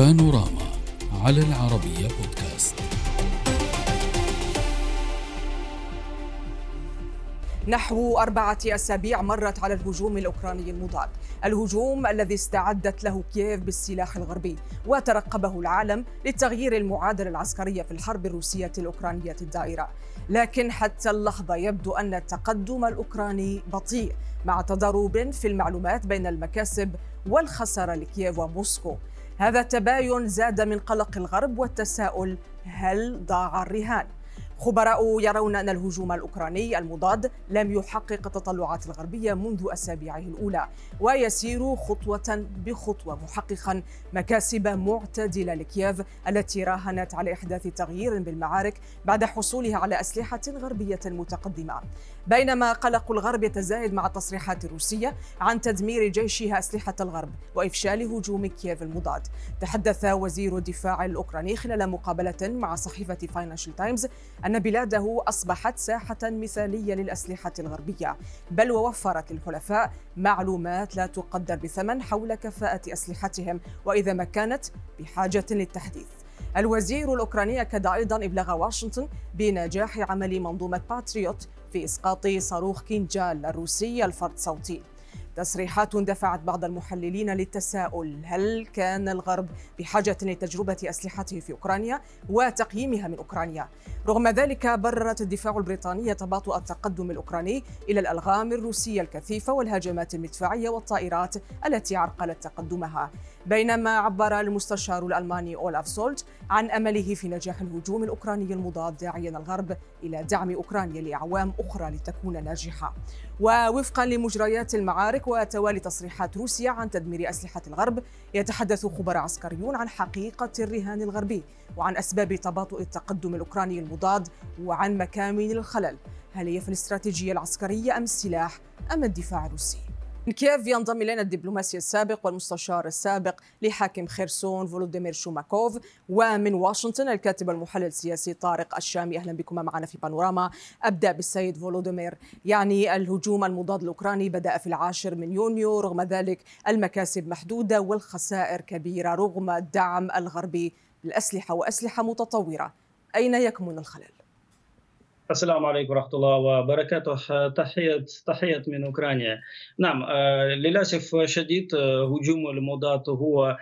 بانوراما على العربية بودكاست. نحو أربعة أسابيع مرت على الهجوم الأوكراني المضاد. الهجوم الذي استعدت له كييف بالسلاح الغربي وترقبه العالم لتغيير المعادلة العسكرية في الحرب الروسية الأوكرانية الدائرة. لكن حتى اللحظة يبدو أن التقدم الأوكراني بطيء مع تضارب في المعلومات بين المكاسب والخسارة لكييف وموسكو. هذا التباين زاد من قلق الغرب والتساؤل هل ضاع الرهان؟ خبراء يرون أن الهجوم الأوكراني المضاد لم يحقق التطلعات الغربية منذ أسابيعه الأولى ويسير خطوة بخطوة محققا مكاسب معتدلة لكييف التي راهنت على إحداث تغيير بالمعارك بعد حصولها على أسلحة غربية متقدمة. بينما قلق الغرب يتزايد مع التصريحات الروسية عن تدمير جيشها أسلحة الغرب وإفشال هجوم كييف المضاد. تحدث وزير الدفاع الأوكراني خلال مقابلة مع صحيفة فاينانشال تايمز أن بلاده أصبحت ساحة مثالية للأسلحة الغربية بل ووفرت للحلفاء معلومات لا تقدر بثمن حول كفاءة أسلحتهم وإذا ما كانت بحاجة للتحديث. الوزير الأوكراني أكد أيضا إبلاغ واشنطن بنجاح عمل منظومة باتريوت في إسقاط صاروخ كينجال الروسي الفرط صوتي. تصريحات دفعت بعض المحللين للتساؤل هل كان الغرب بحاجة لتجربة أسلحته في أوكرانيا وتقييمها من أوكرانيا؟ رغم ذلك بررت الدفاع البريطاني تباطؤ التقدم الأوكراني إلى الألغام الروسية الكثيفة والهجمات المدفعية والطائرات التي عرقلت تقدمها. بينما عبر المستشار الألماني أولاف سولت عن أمله في نجاح الهجوم الأوكراني المضاد داعيا الغرب إلى دعم أوكرانيا لأعوام أخرى لتكون ناجحة ووفقا لمجريات المعارك وتوالي تصريحات روسيا عن تدمير أسلحة الغرب يتحدث خبراء عسكريون عن حقيقة الرهان الغربي وعن أسباب تباطؤ التقدم الأوكراني المضاد وعن مكامن الخلل هل هي في الاستراتيجية العسكرية أم السلاح أم الدفاع الروسي؟ كييف ينضم إلينا الدبلوماسي السابق والمستشار السابق لحاكم خيرسون فولوديمير شوماكوف ومن واشنطن الكاتب المحلل السياسي طارق الشامي. أهلا بكم معنا في بانوراما. أبدأ بالسيد فولوديمير. يعني الهجوم المضاد الأوكراني بدأ في العاشر من يونيو رغم ذلك المكاسب محدودة والخسائر كبيرة رغم الدعم الغربي للاسلحه وأسلحة متطورة. أين يكمن الخلل؟ السلام عليكم ورحمة الله وبركاته. تحية تحية من أوكرانيا. نعم للأسف شديد هجوم المضاد هو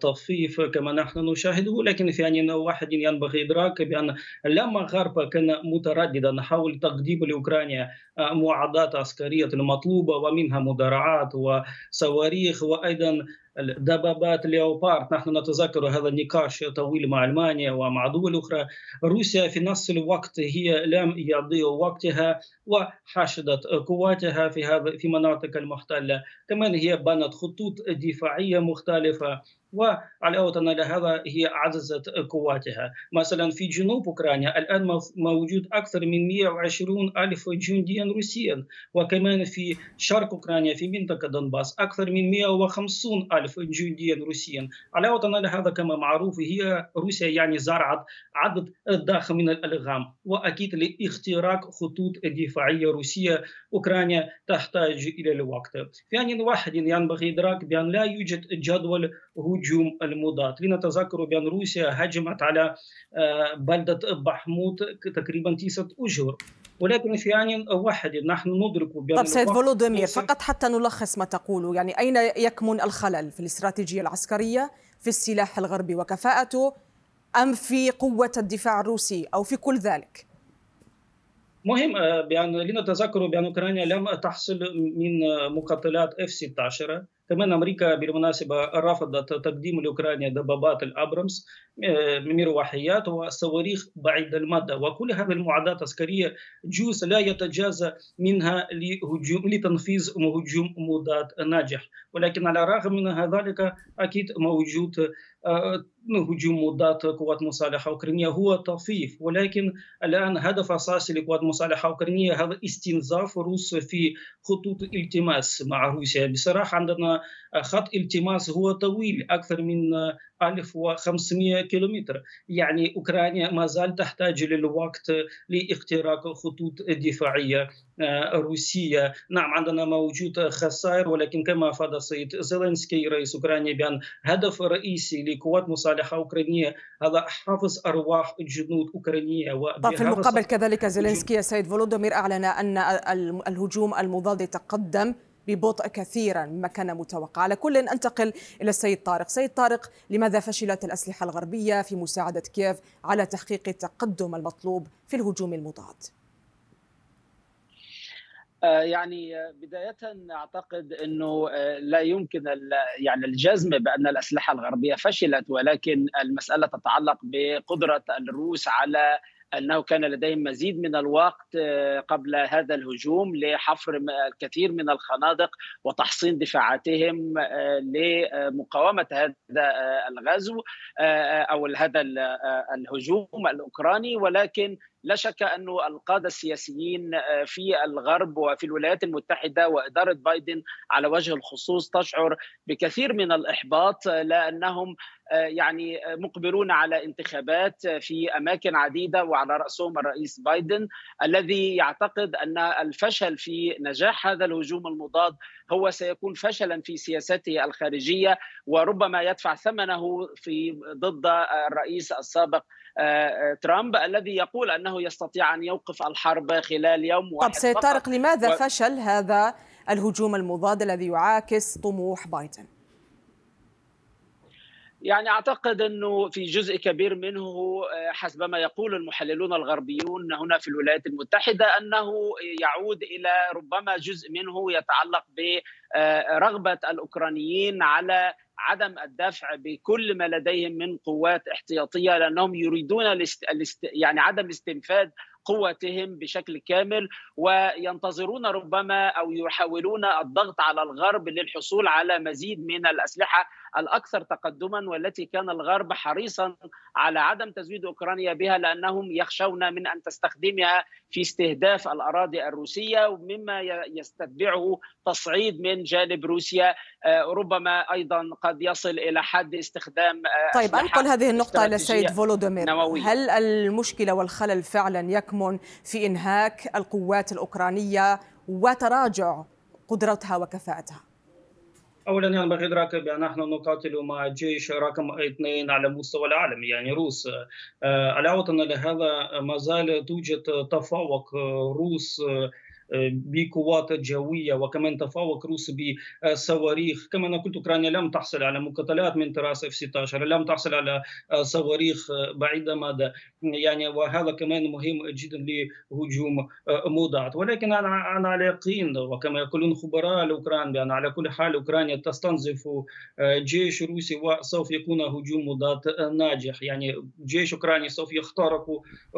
طفيف كما نحن نشاهده لكن في آن واحد ينبغي إدراك بأن لما الغرب كان مترددا حول تقديم لأوكرانيا معدات عسكرية المطلوبة ومنها مدرعات وصواريخ وأيضا دبابات ليوبارد نحن نتذكر هذا النقاش طويل مع ألمانيا ومع دول أخرى. روسيا في نفس الوقت هي لم يضيع وقتها وحشدت قواتها في هذا في مناطق المحتلة. كمان هي بنت خطوط دفاعية مختلفة. وعلاوة على هذا هي عززت قواتها. مثلا في جنوب أوكرانيا الآن موجود أكثر من 120 ألف جنديا روسيا وكمان في شرق أوكرانيا في منطقة دونباس أكثر من 150 ألف جنديا روسيا. علاوة على هذا كما معروف هي روسيا يعني زرعت عدد ضخم من الألغام وأكيد لاختراق خطوط دفاعية روسية. أوكرانيا تحتاج إلى الوقت. في آن واحد ينبغي إدراك بأن لا يوجد جدول هجوم المضاد. لنتذكر بأن روسيا هجمت على بلدة بحموت تقريبا تسعة أشهر. ولكن في آن واحد نحن ندرك بأن طب سيد فولوديمير فقط حتى نلخص ما تقوله يعني أين يكمن الخلل؟ في الاستراتيجية العسكرية في السلاح الغربي وكفاءته أم في قوة الدفاع الروسي أو في كل ذلك؟ مهم بأن لنتذكر بأن أوكرانيا لم تحصل من مقاتلات F-16. كمان أمريكا بالمناسبة رفضت تقديم لأوكرانيا دبابات الابرمس مروحيات وصواريخ بعيد المدى. وكل هذه المعدات العسكرية جزء لا يتجازى منها لهجوم لتنفيذ هجوم مضاد ناجح. ولكن على الرغم من ذلك أكيد موجود هجوم مضاد قوات مسلحة أوكرانية هو طفيف ولكن الآن هدف أساسي لقوات مسلحة أوكرانية هذا استنزاف روسيا في خطوط التماس مع روسيا. بصراحة عندنا خط التماس هو طويل أكثر من 1500 كيلومتر. يعني أوكرانيا ما زال تحتاج للوقت لاختراق خطوط دفاعية آه، روسية. نعم عندنا موجود خسائر ولكن كما أفاد السيد زيلينسكي رئيس أوكرانيا بأن هدف رئيسي لقوات مسلحة أوكرانية هذا حفظ أرواح جنود أوكرانية. طيب في المقابل كذلك زيلينسكي السيد فولودومير أعلن أن الهجوم المضاد يتقدم ببطء كثيرا مما كان متوقع. على كل أنتقل إلى السيد طارق. سيد طارق لماذا فشلت الأسلحة الغربية في مساعدة كييف على تحقيق التقدم المطلوب في الهجوم المضاد؟ آه، يعني بداية أعتقد أنه آه، لا يمكن يعني الجزم بأن الأسلحة الغربية فشلت ولكن المسألة تتعلق بقدرة الروس على أنه كان لديهم مزيد من الوقت آه، قبل هذا الهجوم لحفر الكثير من الخنادق وتحصين دفاعاتهم آه، لمقاومة هذا آه، الغزو أو هذا الهجوم الأوكراني. ولكن لا شك أن القادة السياسيين في الغرب وفي الولايات المتحدة وإدارة بايدن على وجه الخصوص تشعر بكثير من الإحباط لأنهم يعني مقبلون على انتخابات في أماكن عديدة وعلى رأسهم الرئيس بايدن الذي يعتقد أن الفشل في نجاح هذا الهجوم المضاد هو سيكون فشلا في سياسته الخارجية وربما يدفع ثمنه في ضد الرئيس السابق ترامب الذي يقول أنه يستطيع أن يوقف الحرب خلال يوم واحد طب سيد طارق لماذا و... فشل هذا الهجوم المضاد الذي يعاكس طموح بايدن؟ يعني أعتقد أنه في جزء كبير منه آه، حسب ما يقول المحللون الغربيون هنا في الولايات المتحدة أنه يعود إلى ربما جزء منه يتعلق برغبه آه، الأوكرانيين على عدم الدفع بكل ما لديهم من قوات احتياطية لأنهم يريدون الاست... يعني عدم استنفاذ قوتهم بشكل كامل وينتظرون ربما أو يحاولون الضغط على الغرب للحصول على مزيد من الأسلحة الأكثر تقدما والتي كان الغرب حريصا على عدم تزويد أوكرانيا بها لأنهم يخشون من أن تستخدمها في استهداف الأراضي الروسية مما يستتبعه تصعيد من جانب روسيا. آه، ربما أيضا قد يصل إلى حد استخدام آه، طيب أنقل هذه النقطة إلى السيد فولودومير هل المشكلة والخلل فعلا يكمن؟ في إنهاك القوات الأوكرانية وتراجع قدرتها وكفاءتها. اولا ينبغي الادراك بان نحن نقاتل مع جيش رقم اثنين على مستوى العالم يعني روس. آه، علاوه لهذا ما زال توجد تفوق روس بقوات جوية وكمان تفوق روس بصواريخ. كما قلت أوكرانيا لم تحصل على مقاتلات من طراز إف 16 لم تحصل على صواريخ بعيدة مدى. يعني وهذا كمان مهم جدا لهجوم مضاد ولكن أنا أنا على يقين وكما يقولون خبراء الأوكران بأن على كل حال أوكرانيا تستنزف جيش روسي وسوف يكون هجوم مضاد ناجح. يعني جيش أوكراني سوف يخترق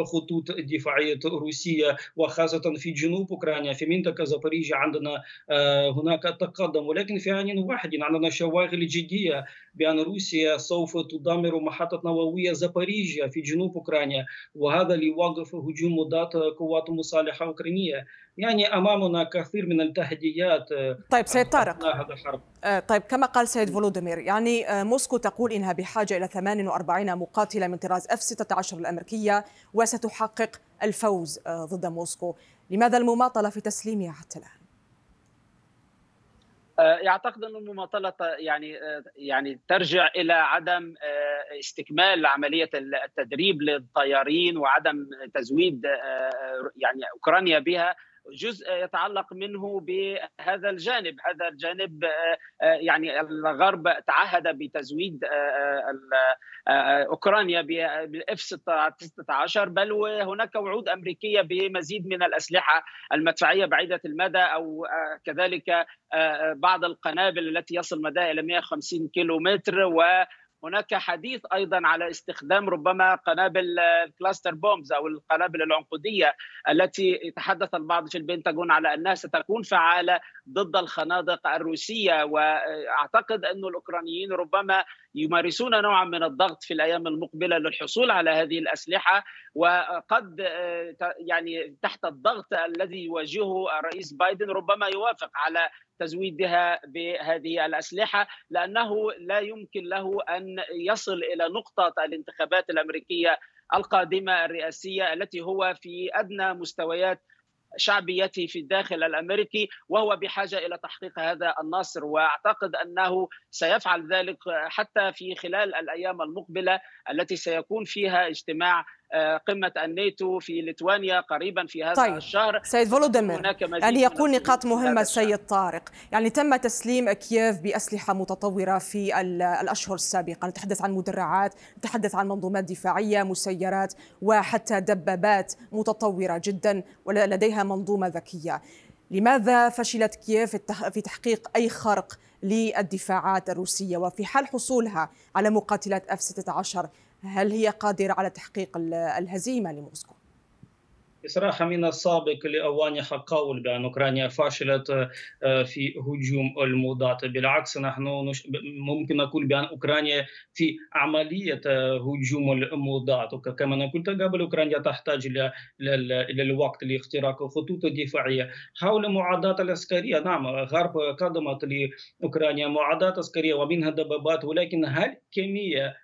خطوط دفاعية روسية وخاصة في جنوب أوكرانيا. اوكرانيا في منطقة زابوريجيا عندنا آه، هناك تقدم. ولكن في ان واحد عندنا شواغل جدية بأن روسيا سوف تدمر محطة نووية زابوريجيا في جنوب أوكرانيا. وهذا ليوقف هجوم مضاد قوات مسلحه أوكرانية. يعني أمامنا كثير من التحديات آه، طيب سيد طارق. هذا الحرب. آه، طيب كما قال سيد فولوديمير يعني موسكو تقول إنها بحاجة إلى 48 مقاتلة من طراز اف 16 الأمريكية وستحقق الفوز ضد موسكو. لماذا المماطلة في تسليمها حتى الآن؟ يعتقد أن المماطلة يعني يعني ترجع إلى عدم آه، استكمال عملية التدريب للطيارين وعدم تزويد آه، يعني أوكرانيا بها جزء يتعلق منه بهذا الجانب. هذا الجانب آه، آه، يعني الغرب تعهد بتزويد آه، أوكرانيا بالإف 16 بل وهناك وعود أمريكية بمزيد من الأسلحة المدفعية بعيدة المدى أو كذلك بعض القنابل التي يصل مداها إلى 150 كيلو متر و هناك حديث أيضا على استخدام ربما قنابل كلاستر بومز أو القنابل العنقودية التي يتحدث البعض في البنتاغون على أنها ستكون فعالة ضد الخنادق الروسية. وأعتقد أن الأوكرانيين ربما يمارسون نوعا من الضغط في الأيام المقبلة للحصول على هذه الأسلحة. وقد يعني تحت الضغط الذي يواجهه الرئيس بايدن ربما يوافق على تزويدها بهذه الأسلحة لأنه لا يمكن له ان أن يصل إلى نقطة الانتخابات الأمريكية القادمة الرئاسية التي هو في أدنى مستويات شعبيته في الداخل الأمريكي وهو بحاجة إلى تحقيق هذا النصر. وأعتقد أنه سيفعل ذلك حتى في خلال الأيام المقبلة التي سيكون فيها اجتماع آه، قمة الناتو في ليتوانيا قريبا في هذا طيب. الشهر. سيد فولوديمير يعني يقول نقاط مهمة سيد طارق؟ يعني تم تسليم كييف بأسلحة متطورة في الأشهر السابقة؟ نتحدث عن مدرعات نتحدث عن منظومات دفاعية مسيرات وحتى دبابات متطورة جدا ولديها منظومة ذكية. لماذا فشلت كييف في تحقيق أي خرق للدفاعات الروسية؟ وفي حال حصولها على مقاتلات اف 16 هل هي قادرة على تحقيق الهزيمة لموسكو؟ صراحة من السابق لأوانح القول بأن أوكرانيا فشلت آه، في هجوم المضاد. بالعكس نحن ممكن نقول بأن أوكرانيا في عملية آه، هجوم المضاد. كما قلت قبل أوكرانيا تحتاج إلى الوقت لاختراق خطوط دفاعية. حول معدات العسكرية نعم غرب قدمت لأوكرانيا معدات عسكرية ومنها دبابات ولكن هل كمية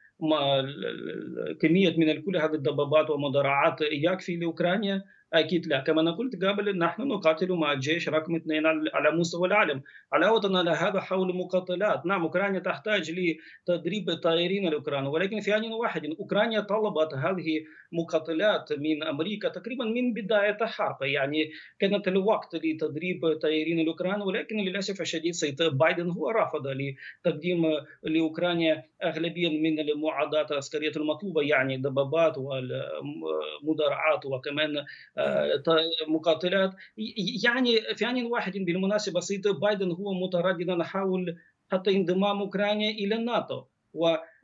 كمية من كل هذه الدبابات والمدرعات يكفي لاوكرانيا أكيد لا. كما قلت قبل نحن نقاتل مع الجيش رقم اثنين على مستوى العالم. علاوه على هذا حول مقاتلات. نعم أوكرانيا تحتاج لتدريب الطائرين الأوكران. ولكن في ان واحد أوكرانيا طلبت هذه مقاتلات من أمريكا تقريبا من بداية الحرب. يعني كانت الوقت لتدريب الطائرين الأوكران. ولكن للأسف الشديد سيد بايدن هو رفض لتقديم لأوكرانيا اغلبيه من المعدات العسكرية المطلوبة يعني دبابات والمدرعات وكمان مقاتلات. يعني في آن واحد بالمناسبة سيد بايدن هو مترددا حول حتى انضمام أوكرانيا إلى الناتو.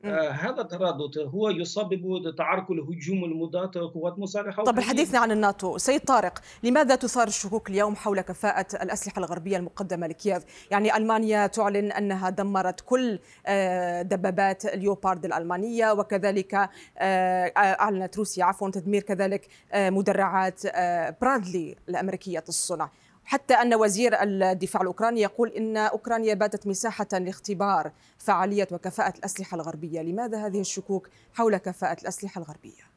وهذا التردد هو يسبب تعرق الهجوم المضاد قوات مسلحه طب حديثنا عن الناتو. سيد طارق لماذا تثار الشكوك اليوم حول كفاءة الأسلحة الغربية المقدمة لكييف؟ يعني ألمانيا تعلن أنها دمرت كل آه، دبابات اليوبارد الألمانية وكذلك آه، أعلنت روسيا عفوا تدمير كذلك آه، مدرعات برادلي الأمريكية الصنع. حتى أن وزير الدفاع الأوكراني يقول إن أوكرانيا باتت مساحة لاختبار فعالية وكفاءة الأسلحة الغربية لماذا هذه الشكوك حول كفاءة الأسلحة الغربية؟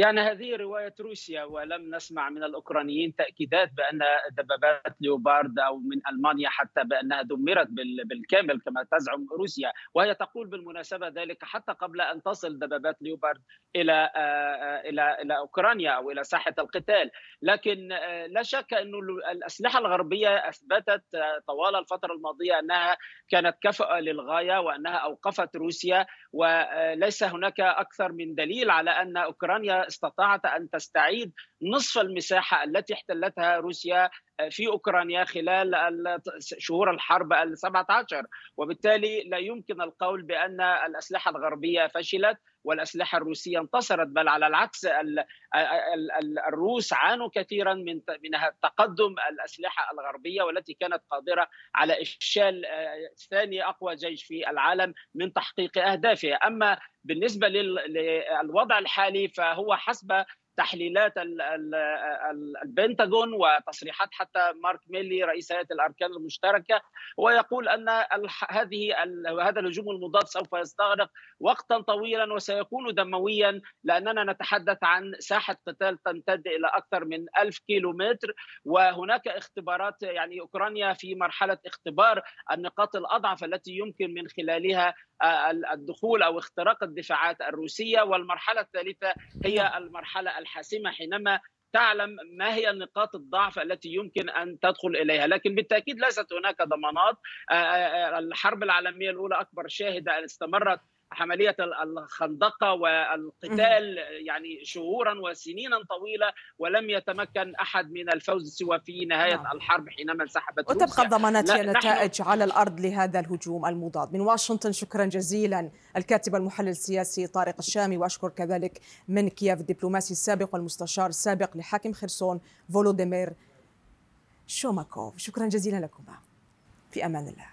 يعني هذه رواية روسيا ولم نسمع من الأوكرانيين تأكيدات بأن دبابات ليوبارد أو من ألمانيا حتى بأنها دمرت بالكامل كما تزعم روسيا. وهي تقول بالمناسبة ذلك حتى قبل أن تصل دبابات ليوبارد إلى آه، آه، إلى إلى أوكرانيا أو إلى ساحة القتال. لكن آه، لا شك أن الأسلحة الغربية أثبتت طوال الفترة الماضية أنها كانت كفأة للغاية وأنها أوقفت روسيا. وليس هناك أكثر من دليل على أن أوكرانيا استطاعت أن تستعيد نصف المساحة التي احتلتها روسيا في اوكرانيا خلال شهور الحرب ال 17 وبالتالي لا يمكن القول بأن الأسلحة الغربية فشلت والأسلحة الروسية انتصرت بل على العكس الروس عانوا كثيرا من من تقدم الأسلحة الغربية والتي كانت قادرة على إفشال ثاني أقوى جيش في العالم من تحقيق أهدافها. أما بالنسبة للوضع الحالي فهو حسب تحليلات البنتاغون وتصريحات حتى مارك ميلي رئيس هيئة الأركان المشتركة ويقول أن هذه هذا الهجوم المضاد سوف يستغرق وقتا طويلا وسيكون دمويا لأننا نتحدث عن ساحة قتال تمتد إلى أكثر من ألف كيلو متر وهناك اختبارات يعني أوكرانيا في مرحلة اختبار النقاط الأضعف التي يمكن من خلالها الدخول أو اختراق الدفاعات الروسية والمرحلة الثالثة هي المرحلة الحاسمة حينما تعلم ما هي نقاط الضعف التي يمكن أن تدخل إليها، لكن بالتأكيد ليست هناك ضمانات، الحرب العالمية الأولى أكبر شاهدة استمرت عمليه الخندقة والقتال يعني شهورا وسنينا طويلة ولم يتمكن أحد من الفوز سوى في نهاية نعم. الحرب حينما انسحبت وتبقى الضمانات هي نتائج على الأرض لهذا الهجوم المضاد. من واشنطن شكرا جزيلا. الكاتب المحلل السياسي طارق الشامي وأشكر كذلك من كييف الدبلوماسي السابق والمستشار السابق لحاكم خرسون فولوديمير شوماكوف. شكرا جزيلا لكما. في أمان الله.